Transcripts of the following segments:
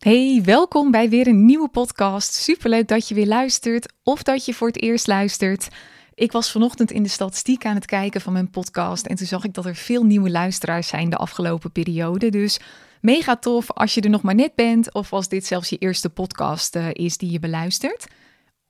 Hey, welkom bij weer een nieuwe podcast. Superleuk dat je weer luistert of dat je voor het eerst luistert. Ik was vanochtend in de statistiek aan het kijken van mijn podcast en toen zag ik dat er veel nieuwe luisteraars zijn de afgelopen periode. Dus mega tof als je er nog maar net bent of als dit zelfs je eerste podcast uh, is die je beluistert.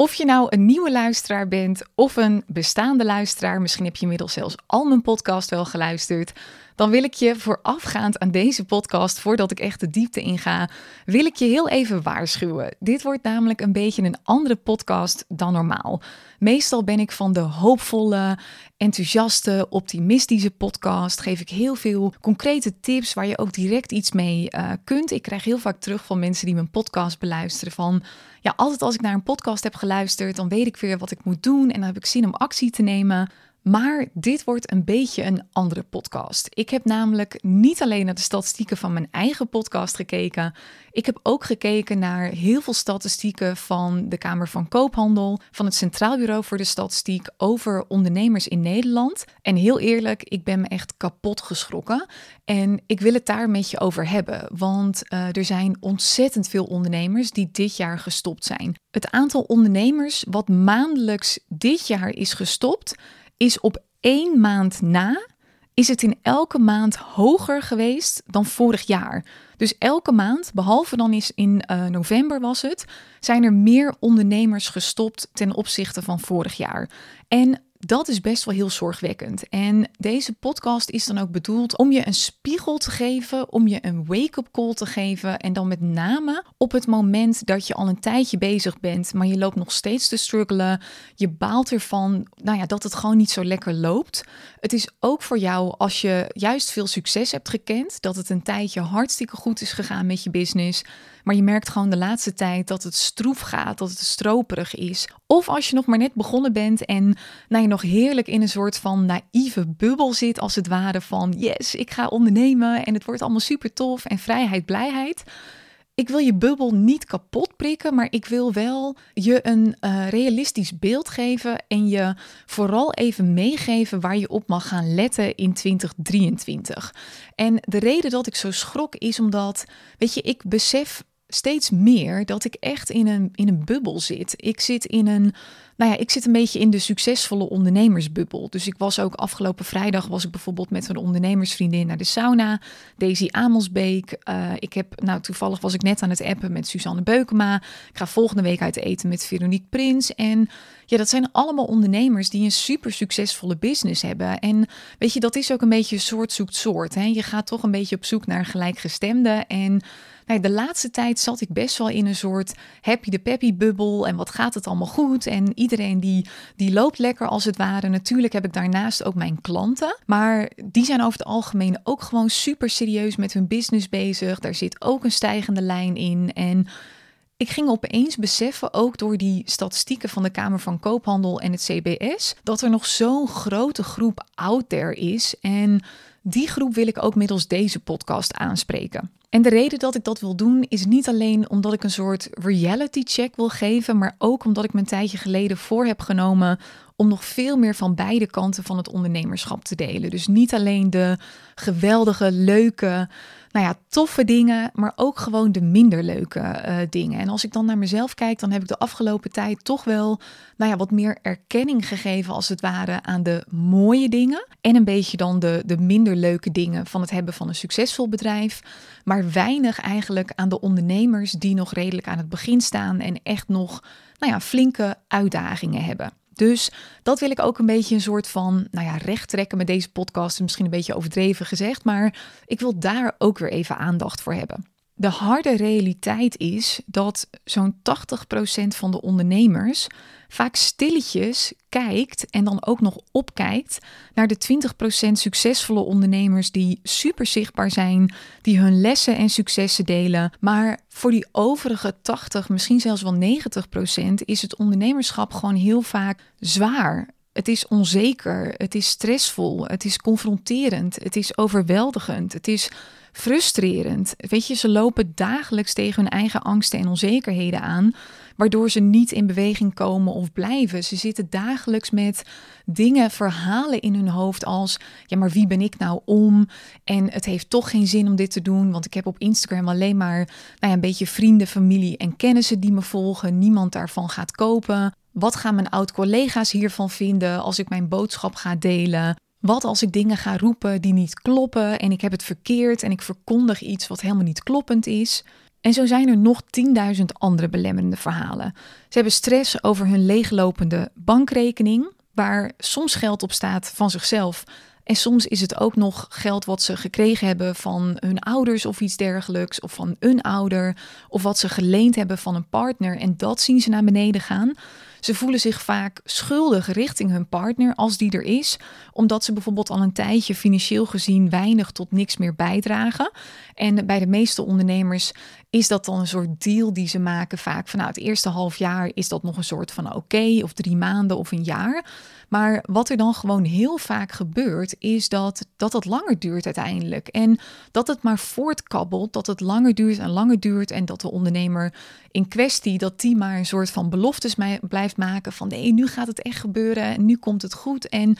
Of je nou een nieuwe luisteraar bent of een bestaande luisteraar, misschien heb je inmiddels zelfs al mijn podcast wel geluisterd, dan wil ik je voorafgaand aan deze podcast, voordat ik echt de diepte inga, wil ik je heel even waarschuwen. Dit wordt namelijk een beetje een andere podcast dan normaal. Meestal ben ik van de hoopvolle, enthousiaste, optimistische podcast. Geef ik heel veel concrete tips waar je ook direct iets mee uh, kunt. Ik krijg heel vaak terug van mensen die mijn podcast beluisteren van ja, altijd als ik naar een podcast heb geluisterd, dan weet ik weer wat ik moet doen en dan heb ik zin om actie te nemen. Maar dit wordt een beetje een andere podcast. Ik heb namelijk niet alleen naar de statistieken van mijn eigen podcast gekeken. Ik heb ook gekeken naar heel veel statistieken van de Kamer van Koophandel, van het Centraal Bureau voor de Statistiek over ondernemers in Nederland. En heel eerlijk, ik ben me echt kapot geschrokken. En ik wil het daar met je over hebben, want uh, er zijn ontzettend veel ondernemers die dit jaar gestopt zijn. Het aantal ondernemers wat maandelijks dit jaar is gestopt is op één maand na, is het in elke maand hoger geweest dan vorig jaar. Dus elke maand, behalve dan is in uh, november was het, zijn er meer ondernemers gestopt ten opzichte van vorig jaar. En dat is best wel heel zorgwekkend. En deze podcast is dan ook bedoeld om je een spiegel te geven, om je een wake-up call te geven. En dan met name op het moment dat je al een tijdje bezig bent, maar je loopt nog steeds te struggelen. Je baalt ervan nou ja, dat het gewoon niet zo lekker loopt. Het is ook voor jou als je juist veel succes hebt gekend, dat het een tijdje hartstikke goed is gegaan met je business. Maar je merkt gewoon de laatste tijd dat het stroef gaat, dat het stroperig is. Of als je nog maar net begonnen bent en nou, je nog heerlijk in een soort van naïeve bubbel zit, als het ware van yes, ik ga ondernemen en het wordt allemaal super tof en vrijheid, blijheid. Ik wil je bubbel niet kapot prikken, maar ik wil wel je een uh, realistisch beeld geven en je vooral even meegeven waar je op mag gaan letten in 2023. En de reden dat ik zo schrok is omdat, weet je, ik besef steeds meer dat ik echt in een, in een bubbel zit. Ik zit in een, nou ja, ik zit een beetje in de succesvolle ondernemersbubbel. Dus ik was ook afgelopen vrijdag was ik bijvoorbeeld met een ondernemersvriendin naar de sauna, Daisy Amelsbeek. Uh, ik heb, nou toevallig was ik net aan het appen met Suzanne Beukema. Ik ga volgende week uit eten met Veronique Prins. En ja, dat zijn allemaal ondernemers die een super succesvolle business hebben. En weet je, dat is ook een beetje soort zoekt soort. Hè? Je gaat toch een beetje op zoek naar gelijkgestemde en de laatste tijd zat ik best wel in een soort happy de peppy bubbel. En wat gaat het allemaal goed? En iedereen die, die loopt lekker als het ware. Natuurlijk heb ik daarnaast ook mijn klanten. Maar die zijn over het algemeen ook gewoon super serieus met hun business bezig. Daar zit ook een stijgende lijn in. En ik ging opeens beseffen, ook door die statistieken van de Kamer van Koophandel en het CBS, dat er nog zo'n grote groep out there is. En die groep wil ik ook middels deze podcast aanspreken. En de reden dat ik dat wil doen is niet alleen omdat ik een soort reality check wil geven, maar ook omdat ik me een tijdje geleden voor heb genomen om nog veel meer van beide kanten van het ondernemerschap te delen. Dus niet alleen de geweldige, leuke, nou ja, toffe dingen, maar ook gewoon de minder leuke uh, dingen. En als ik dan naar mezelf kijk, dan heb ik de afgelopen tijd toch wel, nou ja, wat meer erkenning gegeven als het ware aan de mooie dingen en een beetje dan de, de minder leuke dingen van het hebben van een succesvol bedrijf, maar weinig eigenlijk aan de ondernemers die nog redelijk aan het begin staan en echt nog, nou ja, flinke uitdagingen hebben. Dus dat wil ik ook een beetje een soort van, nou ja, recht trekken met deze podcast. Misschien een beetje overdreven gezegd, maar ik wil daar ook weer even aandacht voor hebben. De harde realiteit is dat zo'n 80% van de ondernemers vaak stilletjes kijkt en dan ook nog opkijkt naar de 20% succesvolle ondernemers die super zichtbaar zijn, die hun lessen en successen delen. Maar voor die overige 80, misschien zelfs wel 90% is het ondernemerschap gewoon heel vaak zwaar. Het is onzeker, het is stressvol, het is confronterend, het is overweldigend, het is frustrerend. Weet je, ze lopen dagelijks tegen hun eigen angsten en onzekerheden aan, waardoor ze niet in beweging komen of blijven. Ze zitten dagelijks met dingen, verhalen in hun hoofd als: ja, maar wie ben ik nou om? En het heeft toch geen zin om dit te doen, want ik heb op Instagram alleen maar nou ja, een beetje vrienden, familie en kennissen die me volgen. Niemand daarvan gaat kopen. Wat gaan mijn oud-collega's hiervan vinden als ik mijn boodschap ga delen? Wat als ik dingen ga roepen die niet kloppen en ik heb het verkeerd en ik verkondig iets wat helemaal niet kloppend is? En zo zijn er nog 10.000 andere belemmerende verhalen. Ze hebben stress over hun leeglopende bankrekening, waar soms geld op staat van zichzelf. En soms is het ook nog geld wat ze gekregen hebben van hun ouders of iets dergelijks, of van een ouder, of wat ze geleend hebben van een partner. En dat zien ze naar beneden gaan. Ze voelen zich vaak schuldig richting hun partner als die er is, omdat ze bijvoorbeeld al een tijdje financieel gezien weinig tot niks meer bijdragen. En bij de meeste ondernemers is dat dan een soort deal die ze maken. Vaak van nou, het eerste half jaar is dat nog een soort van oké, of drie maanden of een jaar. Maar wat er dan gewoon heel vaak gebeurt, is dat, dat het langer duurt uiteindelijk. En dat het maar voortkabbelt, dat het langer duurt en langer duurt. En dat de ondernemer in kwestie, dat die maar een soort van beloftes blijft maken. Van nee, nu gaat het echt gebeuren en nu komt het goed. En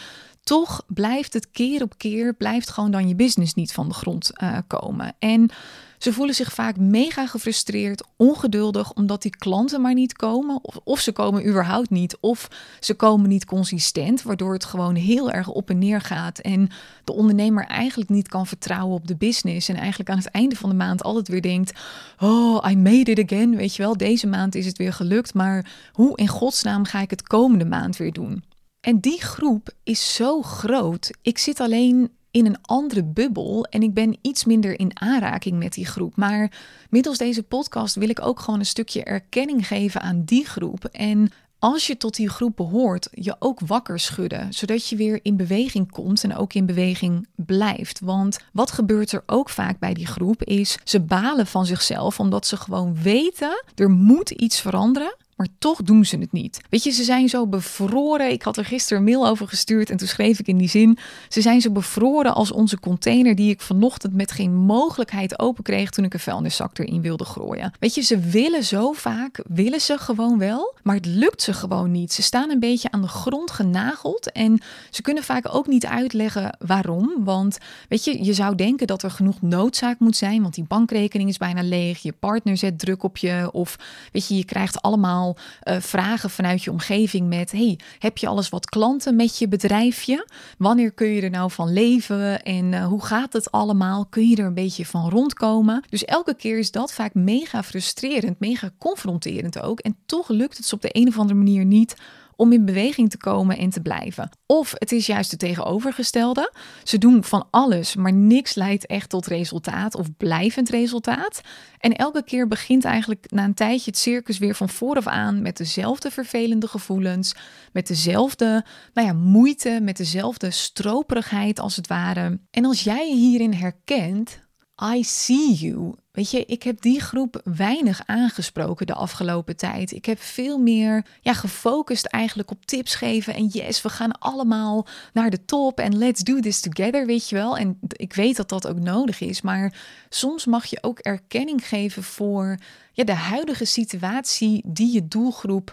toch blijft het keer op keer, blijft gewoon dan je business niet van de grond uh, komen. En ze voelen zich vaak mega gefrustreerd, ongeduldig, omdat die klanten maar niet komen. Of, ze komen überhaupt niet, of ze komen niet consistent, waardoor het gewoon heel erg op en neer gaat. En de ondernemer eigenlijk niet kan vertrouwen op de business. En eigenlijk aan het einde van de maand altijd weer denkt: Oh, I made it again. Weet je wel, deze maand is het weer gelukt. Maar hoe in godsnaam ga ik het komende maand weer doen? En die groep is zo groot. Ik zit alleen in een andere bubbel en ik ben iets minder in aanraking met die groep. Maar middels deze podcast wil ik ook gewoon een stukje erkenning geven aan die groep. En als je tot die groep behoort, je ook wakker schudden, zodat je weer in beweging komt en ook in beweging blijft. Want wat gebeurt er ook vaak bij die groep is, ze balen van zichzelf omdat ze gewoon weten, er moet iets veranderen maar toch doen ze het niet. Weet je, ze zijn zo bevroren. Ik had er gisteren een mail over gestuurd en toen schreef ik in die zin: ze zijn zo bevroren als onze container die ik vanochtend met geen mogelijkheid open kreeg toen ik een vuilniszak erin wilde gooien. Weet je, ze willen zo vaak, willen ze gewoon wel, maar het lukt ze gewoon niet. Ze staan een beetje aan de grond genageld en ze kunnen vaak ook niet uitleggen waarom. Want weet je, je zou denken dat er genoeg noodzaak moet zijn, want die bankrekening is bijna leeg, je partner zet druk op je of weet je, je krijgt allemaal uh, vragen vanuit je omgeving met: hey, heb je alles wat klanten met je bedrijfje? Wanneer kun je er nou van leven en uh, hoe gaat het allemaal? Kun je er een beetje van rondkomen? Dus elke keer is dat vaak mega frustrerend, mega confronterend ook. En toch lukt het ze op de een of andere manier niet om in beweging te komen en te blijven. Of het is juist het tegenovergestelde. Ze doen van alles, maar niks leidt echt tot resultaat of blijvend resultaat. En elke keer begint eigenlijk na een tijdje het circus weer van vooraf aan met dezelfde vervelende gevoelens, met dezelfde nou ja, moeite, met dezelfde stroperigheid als het ware. En als jij je hierin herkent, I see you. Weet je, ik heb die groep weinig aangesproken de afgelopen tijd. Ik heb veel meer ja, gefocust eigenlijk op tips geven. En yes, we gaan allemaal naar de top en let's do this together, weet je wel. En ik weet dat dat ook nodig is. Maar soms mag je ook erkenning geven voor ja, de huidige situatie die je doelgroep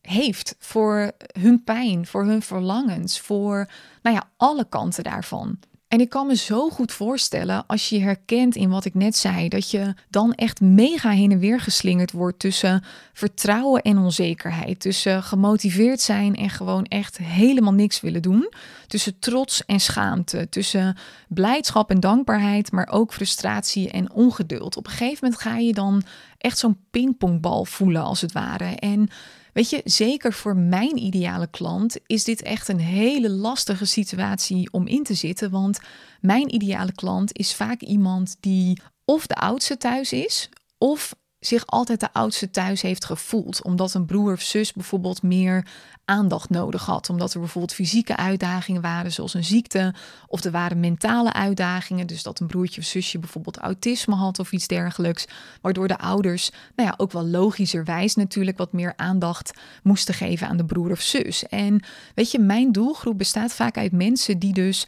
heeft. Voor hun pijn, voor hun verlangens, voor nou ja, alle kanten daarvan. En ik kan me zo goed voorstellen als je herkent in wat ik net zei, dat je dan echt mega heen en weer geslingerd wordt tussen vertrouwen en onzekerheid, tussen gemotiveerd zijn en gewoon echt helemaal niks willen doen, tussen trots en schaamte, tussen blijdschap en dankbaarheid, maar ook frustratie en ongeduld. Op een gegeven moment ga je dan echt zo'n pingpongbal voelen als het ware. En Weet je, zeker voor mijn ideale klant is dit echt een hele lastige situatie om in te zitten. Want mijn ideale klant is vaak iemand die of de oudste thuis is, of zich altijd de oudste thuis heeft gevoeld. Omdat een broer of zus bijvoorbeeld meer aandacht nodig had. Omdat er bijvoorbeeld fysieke uitdagingen waren, zoals een ziekte. Of er waren mentale uitdagingen. Dus dat een broertje of zusje bijvoorbeeld autisme had of iets dergelijks. Waardoor de ouders, nou ja, ook wel logischerwijs natuurlijk wat meer aandacht moesten geven aan de broer of zus. En weet je, mijn doelgroep bestaat vaak uit mensen die dus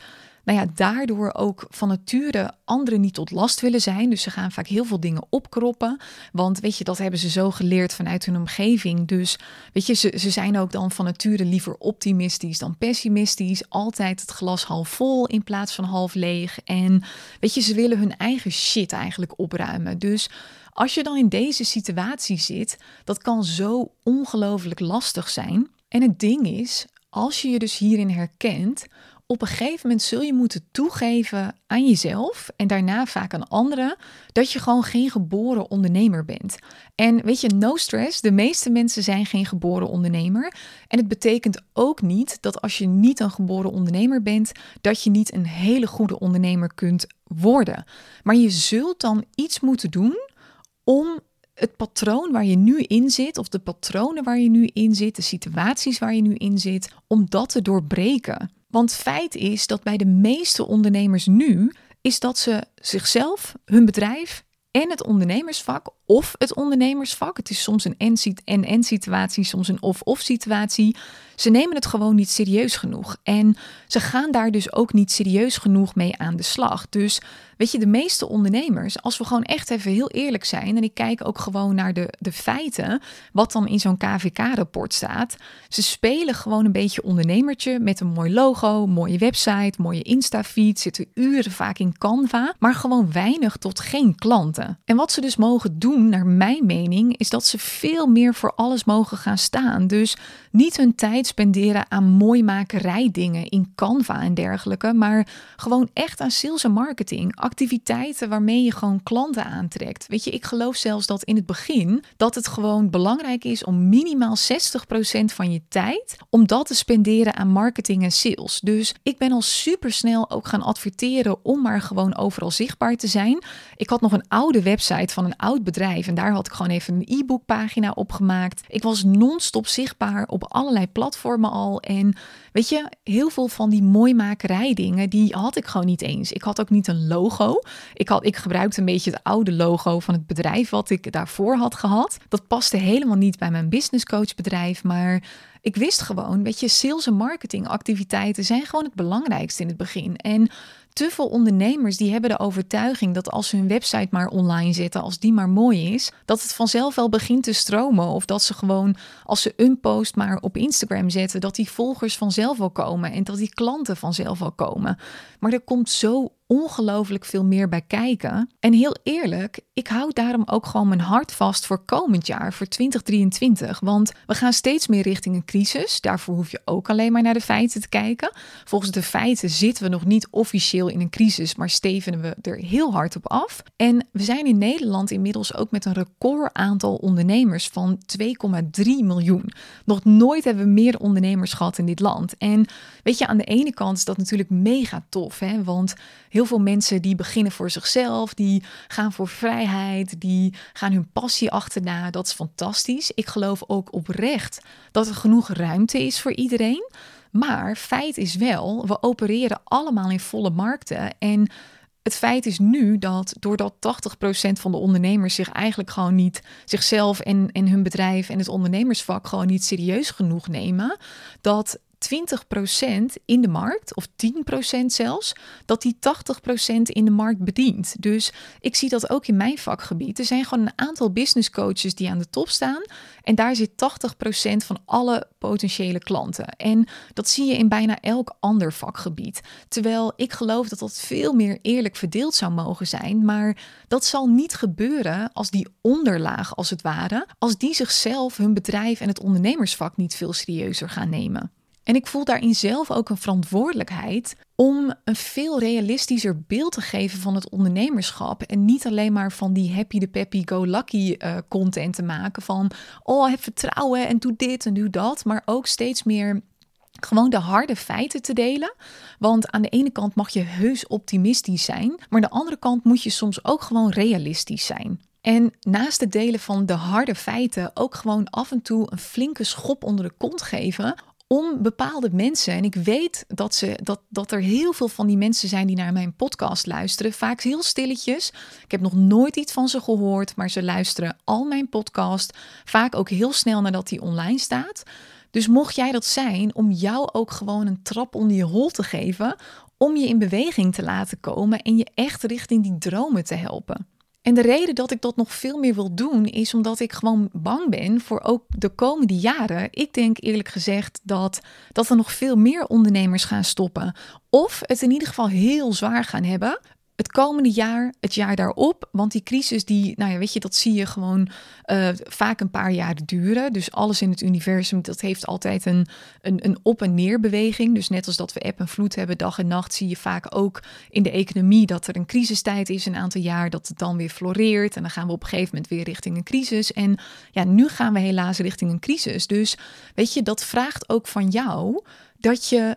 nou ja, daardoor ook van nature anderen niet tot last willen zijn. Dus ze gaan vaak heel veel dingen opkroppen. Want weet je, dat hebben ze zo geleerd vanuit hun omgeving. Dus weet je, ze, ze zijn ook dan van nature liever optimistisch dan pessimistisch. Altijd het glas half vol in plaats van half leeg. En weet je, ze willen hun eigen shit eigenlijk opruimen. Dus als je dan in deze situatie zit, dat kan zo ongelooflijk lastig zijn. En het ding is, als je je dus hierin herkent, op een gegeven moment zul je moeten toegeven aan jezelf en daarna vaak aan anderen dat je gewoon geen geboren ondernemer bent. En weet je, no stress, de meeste mensen zijn geen geboren ondernemer. En het betekent ook niet dat als je niet een geboren ondernemer bent, dat je niet een hele goede ondernemer kunt worden. Maar je zult dan iets moeten doen om het patroon waar je nu in zit, of de patronen waar je nu in zit, de situaties waar je nu in zit, om dat te doorbreken. Want feit is dat bij de meeste ondernemers nu, is dat ze zichzelf, hun bedrijf en het ondernemersvak of het ondernemersvak. Het is soms een en-en situatie, soms een of-of situatie. Ze nemen het gewoon niet serieus genoeg. En ze gaan daar dus ook niet serieus genoeg mee aan de slag. Dus weet je, de meeste ondernemers, als we gewoon echt even heel eerlijk zijn, en ik kijk ook gewoon naar de, de feiten, wat dan in zo'n KVK-rapport staat. Ze spelen gewoon een beetje ondernemertje met een mooi logo, mooie website, mooie Insta-feed, zitten uren vaak in Canva, maar gewoon weinig tot geen klanten. En wat ze dus mogen doen naar mijn mening, is dat ze veel meer voor alles mogen gaan staan. Dus niet hun tijd spenderen aan mooimakerijdingen in Canva en dergelijke, maar gewoon echt aan sales en marketing. Activiteiten waarmee je gewoon klanten aantrekt. Weet je, ik geloof zelfs dat in het begin dat het gewoon belangrijk is om minimaal 60% van je tijd om dat te spenderen aan marketing en sales. Dus ik ben al super snel ook gaan adverteren om maar gewoon overal zichtbaar te zijn. Ik had nog een oude website van een oud bedrijf en daar had ik gewoon even een e-book pagina opgemaakt. Ik was non-stop zichtbaar op allerlei platformen al. En weet je, heel veel van die mooimakerij dingen, die had ik gewoon niet eens. Ik had ook niet een logo. Ik, had, ik gebruikte een beetje het oude logo van het bedrijf wat ik daarvoor had gehad. Dat paste helemaal niet bij mijn business coach bedrijf, maar ik wist gewoon, weet je, sales en marketing activiteiten zijn gewoon het belangrijkste in het begin. En te veel ondernemers die hebben de overtuiging dat als ze hun website maar online zetten, als die maar mooi is, dat het vanzelf wel begint te stromen. Of dat ze gewoon, als ze een post maar op Instagram zetten, dat die volgers vanzelf wel komen en dat die klanten vanzelf wel komen. Maar er komt zo ongelooflijk veel meer bij kijken. En heel eerlijk, ik hou daarom ook gewoon mijn hart vast voor komend jaar, voor 2023. Want we gaan steeds meer richting een crisis. Daarvoor hoef je ook alleen maar naar de feiten te kijken. Volgens de feiten zitten we nog niet officieel in een crisis, maar stevenen we er heel hard op af. En we zijn in Nederland inmiddels ook met een record aantal ondernemers van 2,3 miljoen. Nog nooit hebben we meer ondernemers gehad in dit land. En weet je, aan de ene kant is dat natuurlijk mega tof, hè? want heel veel mensen die beginnen voor zichzelf, die gaan voor vrijheid, die gaan hun passie achterna. Dat is fantastisch. Ik geloof ook oprecht dat er genoeg ruimte is voor iedereen. Maar feit is wel, we opereren allemaal in volle markten. En het feit is nu dat doordat 80% van de ondernemers zich eigenlijk gewoon niet zichzelf en, en hun bedrijf en het ondernemersvak gewoon niet serieus genoeg nemen, dat 20% in de markt, of 10% zelfs, dat die 80% in de markt bedient. Dus ik zie dat ook in mijn vakgebied. Er zijn gewoon een aantal business coaches die aan de top staan. En daar zit 80% van alle potentiële klanten. En dat zie je in bijna elk ander vakgebied. Terwijl ik geloof dat dat veel meer eerlijk verdeeld zou mogen zijn. Maar dat zal niet gebeuren als die onderlaag, als het ware, als die zichzelf, hun bedrijf en het ondernemersvak niet veel serieuzer gaan nemen. En ik voel daarin zelf ook een verantwoordelijkheid om een veel realistischer beeld te geven van het ondernemerschap. En niet alleen maar van die happy the peppy go lucky uh, content te maken van oh heb vertrouwen en doe dit en doe dat. Maar ook steeds meer gewoon de harde feiten te delen. Want aan de ene kant mag je heus optimistisch zijn, maar aan de andere kant moet je soms ook gewoon realistisch zijn. En naast het delen van de harde feiten ook gewoon af en toe een flinke schop onder de kont geven om bepaalde mensen. En ik weet dat, ze, dat, dat er heel veel van die mensen zijn die naar mijn podcast luisteren. Vaak heel stilletjes. Ik heb nog nooit iets van ze gehoord, maar ze luisteren al mijn podcast. Vaak ook heel snel nadat die online staat. Dus mocht jij dat zijn, om jou ook gewoon een trap onder je hol te geven om je in beweging te laten komen en je echt richting die dromen te helpen. En de reden dat ik dat nog veel meer wil doen, is omdat ik gewoon bang ben voor ook de komende jaren. Ik denk eerlijk gezegd dat, dat er nog veel meer ondernemers gaan stoppen. Of het in ieder geval heel zwaar gaan hebben het komende jaar, het jaar daarop. Want die crisis, die, nou ja, weet je, dat zie je gewoon uh, vaak een paar jaar duren. Dus alles in het universum, dat heeft altijd een, een, een op- en neerbeweging. Dus net als dat we eb en vloed hebben, dag en nacht, zie je vaak ook in de economie dat er een crisistijd is, een aantal jaar, dat het dan weer floreert. En dan gaan we op een gegeven moment weer richting een crisis. En ja, nu gaan we helaas richting een crisis. Dus weet je, dat vraagt ook van jou dat je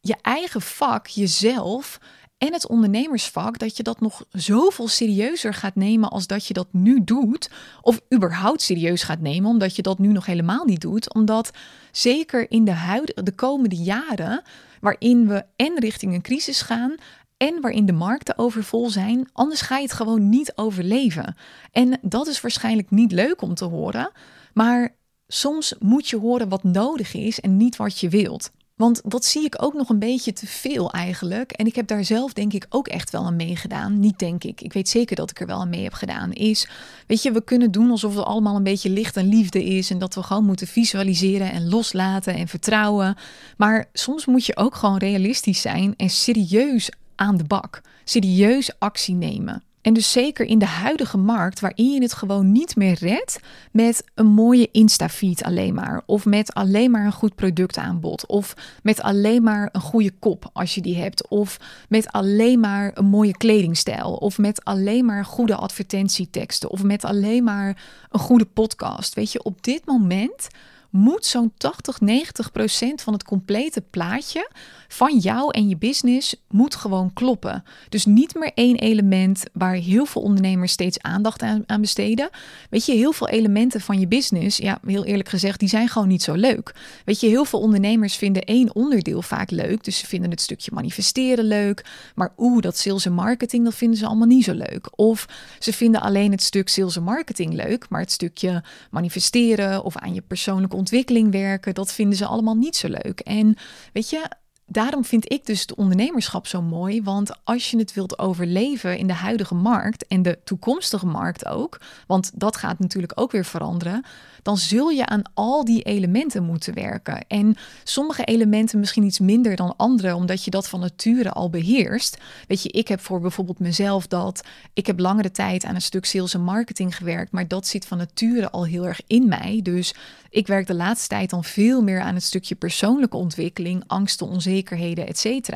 je eigen vak, jezelf en het ondernemersvak, dat je dat nog zoveel serieuzer gaat nemen als dat je dat nu doet. Of überhaupt serieus gaat nemen, omdat je dat nu nog helemaal niet doet. Omdat zeker in de, huidige, de komende jaren, waarin we en richting een crisis gaan, en waarin de markten overvol zijn, anders ga je het gewoon niet overleven. En dat is waarschijnlijk niet leuk om te horen, maar soms moet je horen wat nodig is en niet wat je wilt. Want dat zie ik ook nog een beetje te veel eigenlijk. En ik heb daar zelf denk ik ook echt wel aan meegedaan. Niet denk ik, ik weet zeker dat ik er wel aan mee heb gedaan. Is, weet je, we kunnen doen alsof het allemaal een beetje licht en liefde is. En dat we gewoon moeten visualiseren en loslaten en vertrouwen. Maar soms moet je ook gewoon realistisch zijn en serieus aan de bak. Serieus actie nemen. En dus zeker in de huidige markt, waarin je het gewoon niet meer redt met een mooie Insta-feed alleen maar. Of met alleen maar een goed productaanbod. Of met alleen maar een goede kop als je die hebt. Of met alleen maar een mooie kledingstijl. Of met alleen maar goede advertentieteksten. Of met alleen maar een goede podcast. Weet je, op dit moment moet zo'n 80, 90 procent van het complete plaatje van jou en je business moet gewoon kloppen. Dus niet meer één element waar heel veel ondernemers steeds aandacht aan, aan besteden. Weet je, heel veel elementen van je business, ja, heel eerlijk gezegd, die zijn gewoon niet zo leuk. Weet je, heel veel ondernemers vinden één onderdeel vaak leuk. Dus ze vinden het stukje manifesteren leuk. Maar oeh, dat sales en marketing, dat vinden ze allemaal niet zo leuk. Of ze vinden alleen het stuk sales en marketing leuk, maar het stukje manifesteren of aan je persoonlijke ontwikkeling werken, dat vinden ze allemaal niet zo leuk. En weet je, daarom vind ik dus het ondernemerschap zo mooi. Want als je het wilt overleven in de huidige markt en de toekomstige markt ook, want dat gaat natuurlijk ook weer veranderen, dan zul je aan al die elementen moeten werken. En sommige elementen misschien iets minder dan andere, omdat je dat van nature al beheerst. Weet je, ik heb voor bijvoorbeeld mezelf dat ik heb langere tijd aan een stuk sales en marketing gewerkt, maar dat zit van nature al heel erg in mij. Dus ik werk de laatste tijd dan veel meer aan het stukje persoonlijke ontwikkeling, angsten, onzekerheden, etc.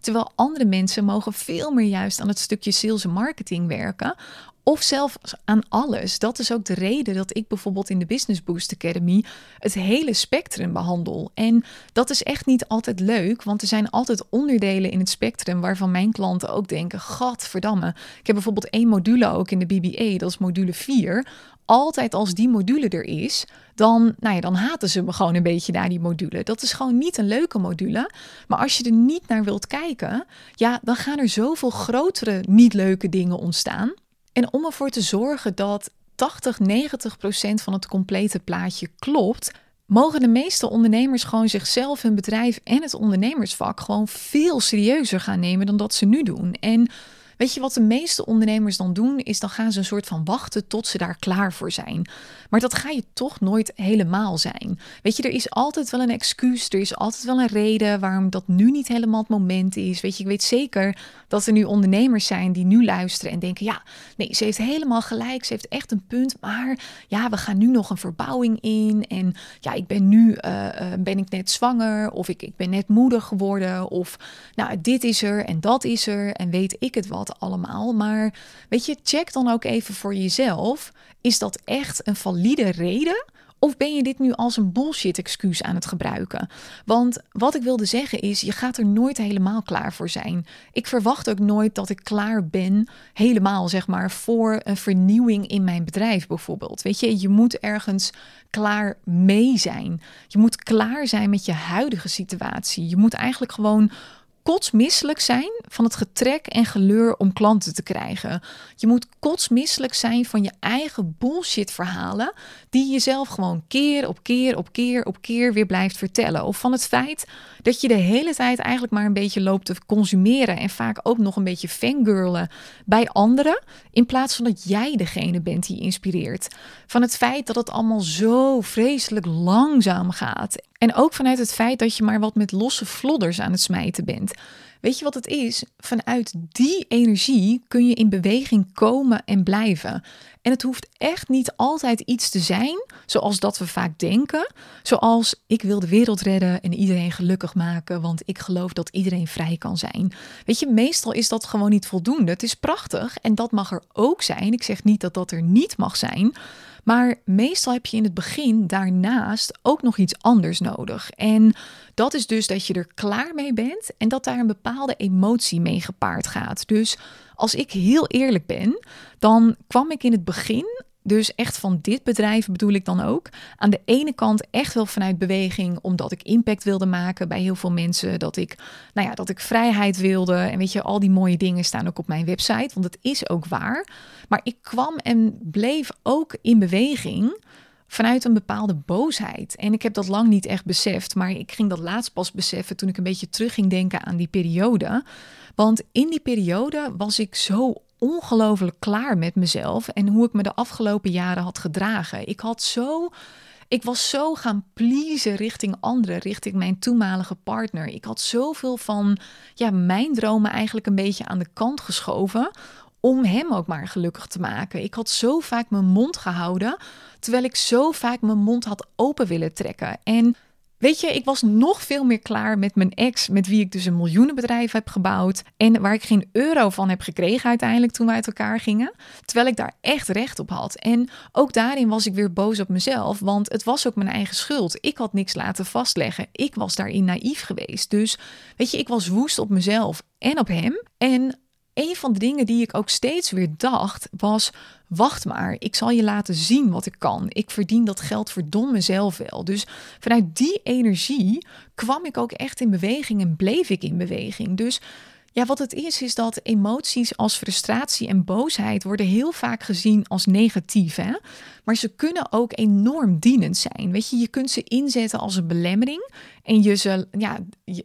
Terwijl andere mensen mogen veel meer juist aan het stukje sales en marketing werken, of zelfs aan alles. Dat is ook de reden dat ik bijvoorbeeld in de Business Boost Academy het hele spectrum behandel. En dat is echt niet altijd leuk, want er zijn altijd onderdelen in het spectrum waarvan mijn klanten ook denken: Gadverdamme. Ik heb bijvoorbeeld één module ook in de BBA, dat is module 4 altijd als die module er is, dan, nou ja, dan haten ze me gewoon een beetje naar die module. Dat is gewoon niet een leuke module. Maar als je er niet naar wilt kijken, ja, dan gaan er zoveel grotere niet leuke dingen ontstaan. En om ervoor te zorgen dat 80, 90 procent van het complete plaatje klopt, mogen de meeste ondernemers gewoon zichzelf, hun bedrijf en het ondernemersvak gewoon veel serieuzer gaan nemen dan dat ze nu doen. En Weet je wat de meeste ondernemers dan doen? Is dan gaan ze een soort van wachten tot ze daar klaar voor zijn. Maar dat ga je toch nooit helemaal zijn. Weet je, er is altijd wel een excuus. Er is altijd wel een reden waarom dat nu niet helemaal het moment is. Weet je, ik weet zeker dat er nu ondernemers zijn die nu luisteren en denken: ja, nee, ze heeft helemaal gelijk. Ze heeft echt een punt. Maar ja, we gaan nu nog een verbouwing in. En ja, ik ben nu uh, ben ik net zwanger. Of ik, ik ben net moeder geworden. Of nou, dit is er en dat is er. En weet ik het wat allemaal. Maar weet je, check dan ook even voor jezelf. Is dat echt een valide reden? Of ben je dit nu als een bullshit excuus aan het gebruiken? Want wat ik wilde zeggen is, je gaat er nooit helemaal klaar voor zijn. Ik verwacht ook nooit dat ik klaar ben, helemaal zeg maar, voor een vernieuwing in mijn bedrijf bijvoorbeeld. Weet je, je moet ergens klaar mee zijn. Je moet klaar zijn met je huidige situatie. Je moet eigenlijk gewoon kotsmisselijk zijn van het getrek en geleur om klanten te krijgen. Je moet kotsmisselijk zijn van je eigen bullshit verhalen die je jezelf gewoon keer op keer op keer op keer weer blijft vertellen. Of van het feit dat je de hele tijd eigenlijk maar een beetje loopt te consumeren en vaak ook nog een beetje fangirlen bij anderen in plaats van dat jij degene bent die inspireert. Van het feit dat het allemaal zo vreselijk langzaam gaat. En ook vanuit het feit dat je maar wat met losse vlodders aan het smijten bent. Weet je wat het is? Vanuit die energie kun je in beweging komen en blijven. En het hoeft echt niet altijd iets te zijn zoals dat we vaak denken. Zoals ik wil de wereld redden en iedereen gelukkig maken, want ik geloof dat iedereen vrij kan zijn. Weet je, meestal is dat gewoon niet voldoende. Het is prachtig en dat mag er ook zijn. Ik zeg niet dat dat er niet mag zijn. Maar meestal heb je in het begin daarnaast ook nog iets anders nodig. En dat is dus dat je er klaar mee bent en dat daar een bepaalde emotie mee gepaard gaat. Dus als ik heel eerlijk ben, dan kwam ik in het begin dus echt van dit bedrijf bedoel ik dan ook. Aan de ene kant echt wel vanuit beweging, omdat ik impact wilde maken bij heel veel mensen. Dat ik, nou ja, dat ik vrijheid wilde. En weet je, al die mooie dingen staan ook op mijn website, want het is ook waar. Maar ik kwam en bleef ook in beweging vanuit een bepaalde boosheid. En ik heb dat lang niet echt beseft, maar ik ging dat laatst pas beseffen toen ik een beetje terug ging denken aan die periode. Want in die periode was ik zo ongelooflijk klaar met mezelf en hoe ik me de afgelopen jaren had gedragen. Ik had zo. Ik was zo gaan pleasen richting anderen, richting mijn toenmalige partner. Ik had zoveel van ja, mijn dromen eigenlijk een beetje aan de kant geschoven om hem ook maar gelukkig te maken. Ik had zo vaak mijn mond gehouden, terwijl ik zo vaak mijn mond had open willen trekken. En Weet je, ik was nog veel meer klaar met mijn ex, met wie ik dus een miljoenenbedrijf heb gebouwd. En waar ik geen euro van heb gekregen uiteindelijk toen we uit elkaar gingen. Terwijl ik daar echt recht op had. En ook daarin was ik weer boos op mezelf, want het was ook mijn eigen schuld. Ik had niks laten vastleggen. Ik was daarin naïef geweest. Dus weet je, ik was woest op mezelf en op hem. En een van de dingen die ik ook steeds weer dacht was: wacht maar, ik zal je laten zien wat ik kan. Ik verdien dat geld verdom mezelf wel. Dus vanuit die energie kwam ik ook echt in beweging en bleef ik in beweging. Dus ja, wat het is, is dat emoties als frustratie en boosheid worden heel vaak gezien als negatief. Hè? Maar ze kunnen ook enorm dienend zijn. Weet je, je kunt ze inzetten als een belemmering en je ze, ja,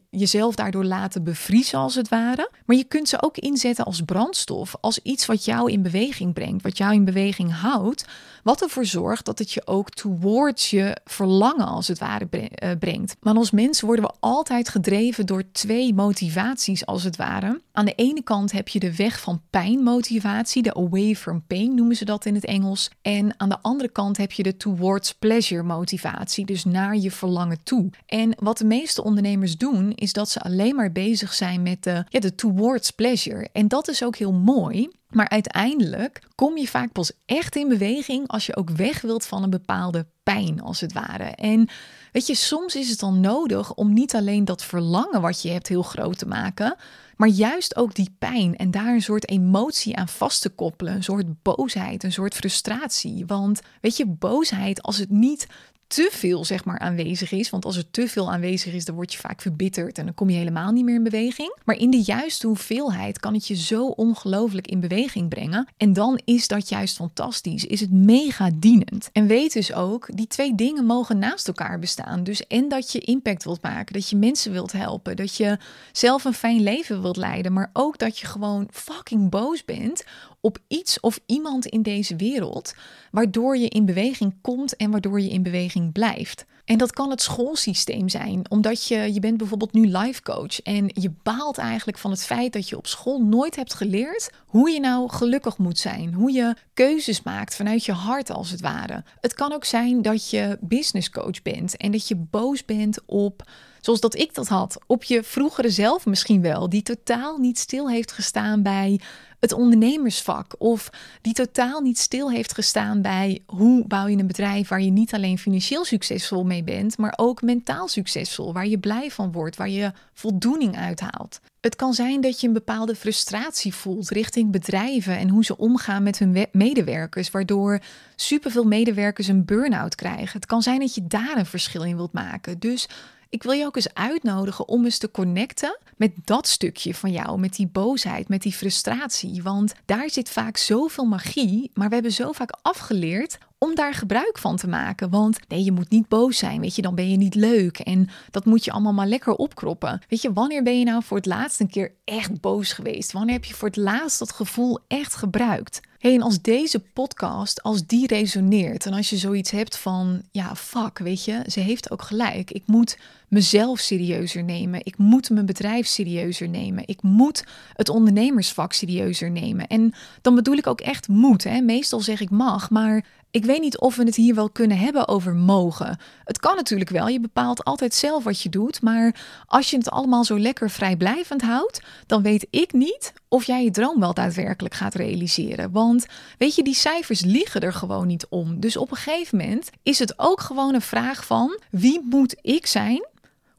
jezelf daardoor laten bevriezen als het ware. Maar je kunt ze ook inzetten als brandstof, als iets wat jou in beweging brengt, wat jou in beweging houdt, wat ervoor zorgt dat het je ook towards je verlangen als het ware eh, brengt. Maar als mensen worden we altijd gedreven door twee motivaties als het ware. Aan de ene kant heb je de weg van pijnmotivatie, de away from pain noemen ze dat in het Engels. En aan de andere kant heb je de towards pleasure motivatie, dus naar je verlangen toe. En wat de meeste ondernemers doen, is dat ze alleen maar bezig zijn met de, ja, de towards pleasure. En dat is ook heel mooi. Maar uiteindelijk kom je vaak pas echt in beweging als je ook weg wilt van een bepaalde pijn, als het ware. En weet je, soms is het dan nodig om niet alleen dat verlangen wat je hebt heel groot te maken, maar juist ook die pijn en daar een soort emotie aan vast te koppelen. Een soort boosheid, een soort frustratie. Want weet je, boosheid, als het niet te veel zeg maar aanwezig is. Want als er te veel aanwezig is, dan word je vaak verbitterd en dan kom je helemaal niet meer in beweging. Maar in de juiste hoeveelheid kan het je zo ongelooflijk in beweging brengen. En dan is dat juist fantastisch. Is het mega dienend. En weet dus ook, die twee dingen mogen naast elkaar bestaan. Dus en dat je impact wilt maken, dat je mensen wilt helpen, dat je zelf een fijn leven wilt leiden, maar ook dat je gewoon fucking boos bent op iets of iemand in deze wereld, waardoor je in beweging komt en waardoor je in beweging blijft. En dat kan het schoolsysteem zijn, omdat je, je bent bijvoorbeeld nu life coach en je baalt eigenlijk van het feit dat je op school nooit hebt geleerd hoe je nou gelukkig moet zijn, hoe je keuzes maakt vanuit je hart als het ware. Het kan ook zijn dat je business coach bent en dat je boos bent op zoals dat ik dat had, op je vroegere zelf misschien wel, die totaal niet stil heeft gestaan bij het ondernemersvak. Of die totaal niet stil heeft gestaan bij hoe bouw je een bedrijf waar je niet alleen financieel succesvol mee bent, maar ook mentaal succesvol, waar je blij van wordt, waar je voldoening uithaalt. Het kan zijn dat je een bepaalde frustratie voelt richting bedrijven en hoe ze omgaan met hun medewerkers, waardoor superveel medewerkers een burn-out krijgen. Het kan zijn dat je daar een verschil in wilt maken. Dus ik wil je ook eens uitnodigen om eens te connecten met dat stukje van jou, met die boosheid, met die frustratie. Want daar zit vaak zoveel magie, maar we hebben zo vaak afgeleerd om daar gebruik van te maken. Want nee, je moet niet boos zijn, weet je, dan ben je niet leuk. En dat moet je allemaal maar lekker opkroppen. Weet je, wanneer ben je nou voor het laatst een keer echt boos geweest? Wanneer heb je voor het laatst dat gevoel echt gebruikt? Hey, en als deze podcast, als die resoneert en als je zoiets hebt van, ja, fuck, weet je, ze heeft ook gelijk. Ik moet mezelf serieuzer nemen. Ik moet mijn bedrijf serieuzer nemen. Ik moet het ondernemersvak serieuzer nemen. En dan bedoel ik ook echt moet. Hè? Meestal zeg ik mag, maar ik weet niet of we het hier wel kunnen hebben over mogen. Het kan natuurlijk wel, je bepaalt altijd zelf wat je doet. Maar als je het allemaal zo lekker vrijblijvend houdt, dan weet ik niet of jij je droom wel daadwerkelijk gaat realiseren. Want weet je, die cijfers liegen er gewoon niet om. Dus op een gegeven moment is het ook gewoon een vraag van wie moet ik zijn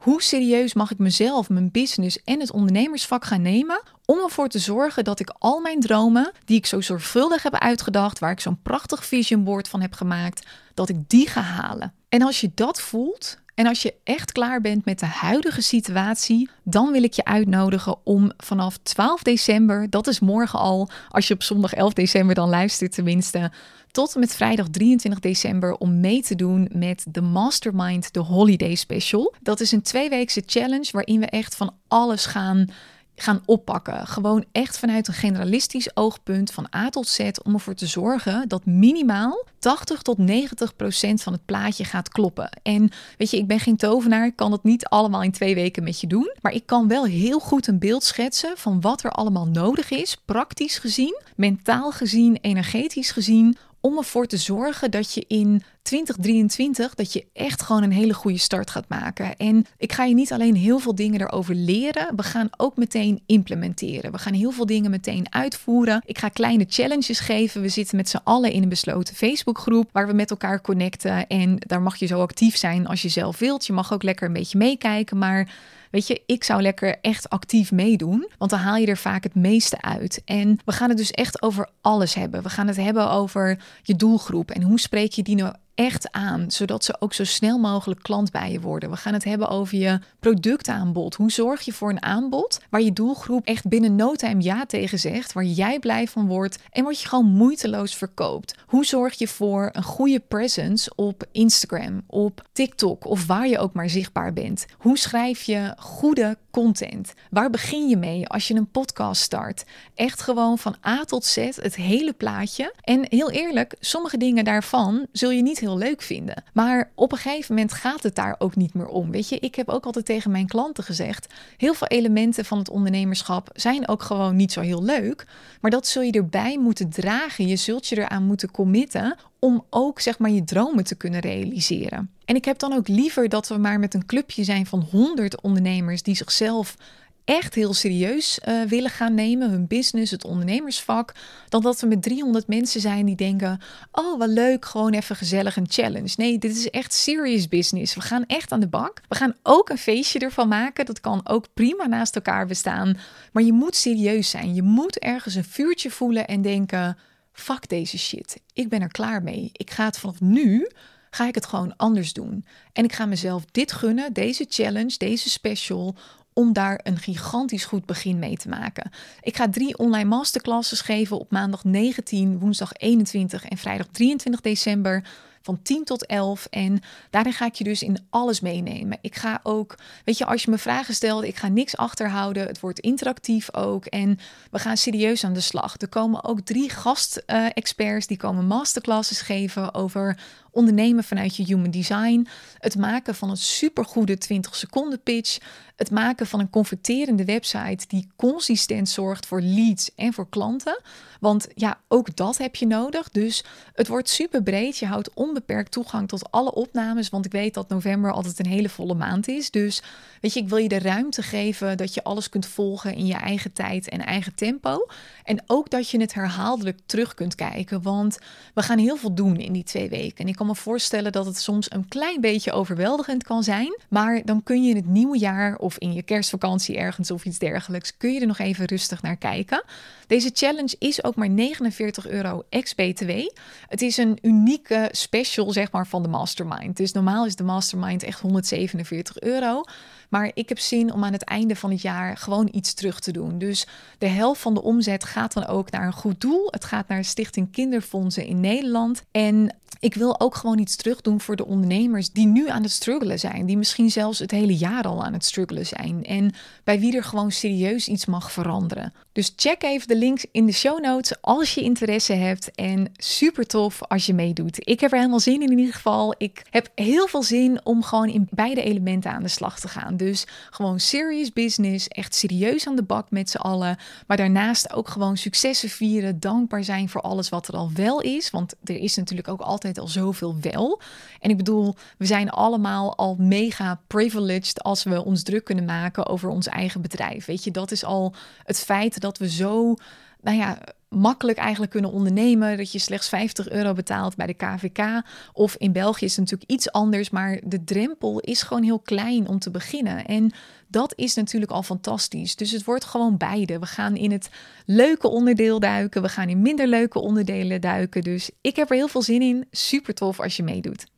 hoe serieus mag ik mezelf, mijn business en het ondernemersvak gaan nemen om ervoor te zorgen dat ik al mijn dromen, die ik zo zorgvuldig heb uitgedacht, waar ik zo'n prachtig vision board van heb gemaakt, dat ik die ga halen. En als je dat voelt en als je echt klaar bent met de huidige situatie, dan wil ik je uitnodigen om vanaf 12 december, dat is morgen al, als je op zondag 11 december dan luistert tenminste, tot en met vrijdag 23 december om mee te doen met de Mastermind, de Holiday Special. Dat is een tweeweekse challenge waarin we echt van alles gaan gaan oppakken. Gewoon echt vanuit een generalistisch oogpunt van A tot Z om ervoor te zorgen dat minimaal 80 tot 90 procent van het plaatje gaat kloppen. En weet je, ik ben geen tovenaar, ik kan het niet allemaal in twee weken met je doen, maar ik kan wel heel goed een beeld schetsen van wat er allemaal nodig is, praktisch gezien, mentaal gezien, energetisch gezien, om ervoor te zorgen dat je in 2023 dat je echt gewoon een hele goede start gaat maken. En ik ga je niet alleen heel veel dingen erover leren, we gaan ook meteen implementeren. We gaan heel veel dingen meteen uitvoeren. Ik ga kleine challenges geven. We zitten met z'n allen in een besloten Facebookgroep waar we met elkaar connecten en daar mag je zo actief zijn als je zelf wilt. Je mag ook lekker een beetje meekijken, maar Weet je, ik zou lekker echt actief meedoen, want dan haal je er vaak het meeste uit. En we gaan het dus echt over alles hebben. We gaan het hebben over je doelgroep en hoe spreek je die nou echt aan, zodat ze ook zo snel mogelijk klant bij je worden. We gaan het hebben over je productaanbod. Hoe zorg je voor een aanbod waar je doelgroep echt binnen no time ja tegen zegt, waar jij blij van wordt en wat je gewoon moeiteloos verkoopt? Hoe zorg je voor een goede presence op Instagram, op TikTok of waar je ook maar zichtbaar bent? Hoe schrijf je goede content? Waar begin je mee als je een podcast start? Echt gewoon van A tot Z het hele plaatje. En heel eerlijk, sommige dingen daarvan zul je niet heel leuk vinden. Maar op een gegeven moment gaat het daar ook niet meer om. Weet je, ik heb ook altijd tegen mijn klanten gezegd: heel veel elementen van het ondernemerschap zijn ook gewoon niet zo heel leuk. Maar dat zul je erbij moeten dragen. Je zult je eraan moeten committen om ook zeg maar je dromen te kunnen realiseren. En ik heb dan ook liever dat we maar met een clubje zijn van 100 ondernemers die zichzelf echt heel serieus uh, willen gaan nemen, hun business, het ondernemersvak, dan dat we met 300 mensen zijn die denken: oh, wat leuk, gewoon even gezellig een challenge. Nee, dit is echt serious business. We gaan echt aan de bak. We gaan ook een feestje ervan maken. Dat kan ook prima naast elkaar bestaan. Maar je moet serieus zijn. Je moet ergens een vuurtje voelen en denken: fuck deze shit. Ik ben er klaar mee. Ik ga het vanaf nu ga ik het gewoon anders doen. En ik ga mezelf dit gunnen, deze challenge, deze special, om daar een gigantisch goed begin mee te maken. Ik ga drie online masterclasses geven op maandag 19, woensdag 21 en vrijdag 23 december van 10 tot 11. En daarin ga ik je dus in alles meenemen. Ik ga ook, weet je, als je me vragen stelt, ik ga niks achterhouden. Het wordt interactief ook. En we gaan serieus aan de slag. Er komen ook drie gast-experts die komen masterclasses geven over ondernemen vanuit je human design. Het maken van een supergoede 20 seconden pitch. Het maken van een converterende website die consistent zorgt voor leads en voor klanten. Want ja, ook dat heb je nodig. Dus het wordt super breed. Je houdt onbeperkt toegang tot alle opnames. Want ik weet dat november altijd een hele volle maand is. Dus weet je, ik wil je de ruimte geven dat je alles kunt volgen in je eigen tijd en eigen tempo. En ook dat je het herhaaldelijk terug kunt kijken. Want we gaan heel veel doen in die twee weken. En ik kan me voorstellen dat het soms een klein beetje overweldigend kan zijn. Maar dan kun je in het nieuwe jaar of in je kerstvakantie ergens of iets dergelijks, kun je er nog even rustig naar kijken. Deze challenge is ook maar 49 euro ex-BTW. Het is een unieke special, zeg maar, van de Mastermind. Dus normaal is de Mastermind echt 147 euro. Maar ik heb zin om aan het einde van het jaar gewoon iets terug te doen. Dus de helft van de omzet gaat dan ook naar een goed doel. Het gaat naar Stichting Kinderfondsen in Nederland. En ik wil ook gewoon iets terug doen voor de ondernemers die nu aan het struggelen zijn. Die misschien zelfs het hele jaar al aan het struggelen zijn. En bij wie er gewoon serieus iets mag veranderen. Dus check even de links in de show notes als je interesse hebt. En super tof als je meedoet. Ik heb er helemaal zin in in ieder geval. Ik heb heel veel zin om gewoon in beide elementen aan de slag te gaan. Dus gewoon serious business, echt serieus aan de bak met z'n allen. Maar daarnaast ook gewoon successen vieren, dankbaar zijn voor alles wat er al wel is. Want er is natuurlijk ook altijd al zoveel wel. En ik bedoel, we zijn allemaal al mega privileged als we ons druk kunnen maken over ons eigen bedrijf. Weet je, dat is al het feit dat we zo, nou ja, makkelijk eigenlijk kunnen ondernemen. Dat je slechts 50 euro betaalt bij de KVK. Of in België is het natuurlijk iets anders. Maar de drempel is gewoon heel klein om te beginnen. En dat is natuurlijk al fantastisch. Dus het wordt gewoon beide. We gaan in het leuke onderdeel duiken. We gaan in minder leuke onderdelen duiken. Dus ik heb er heel veel zin in. Super tof als je meedoet.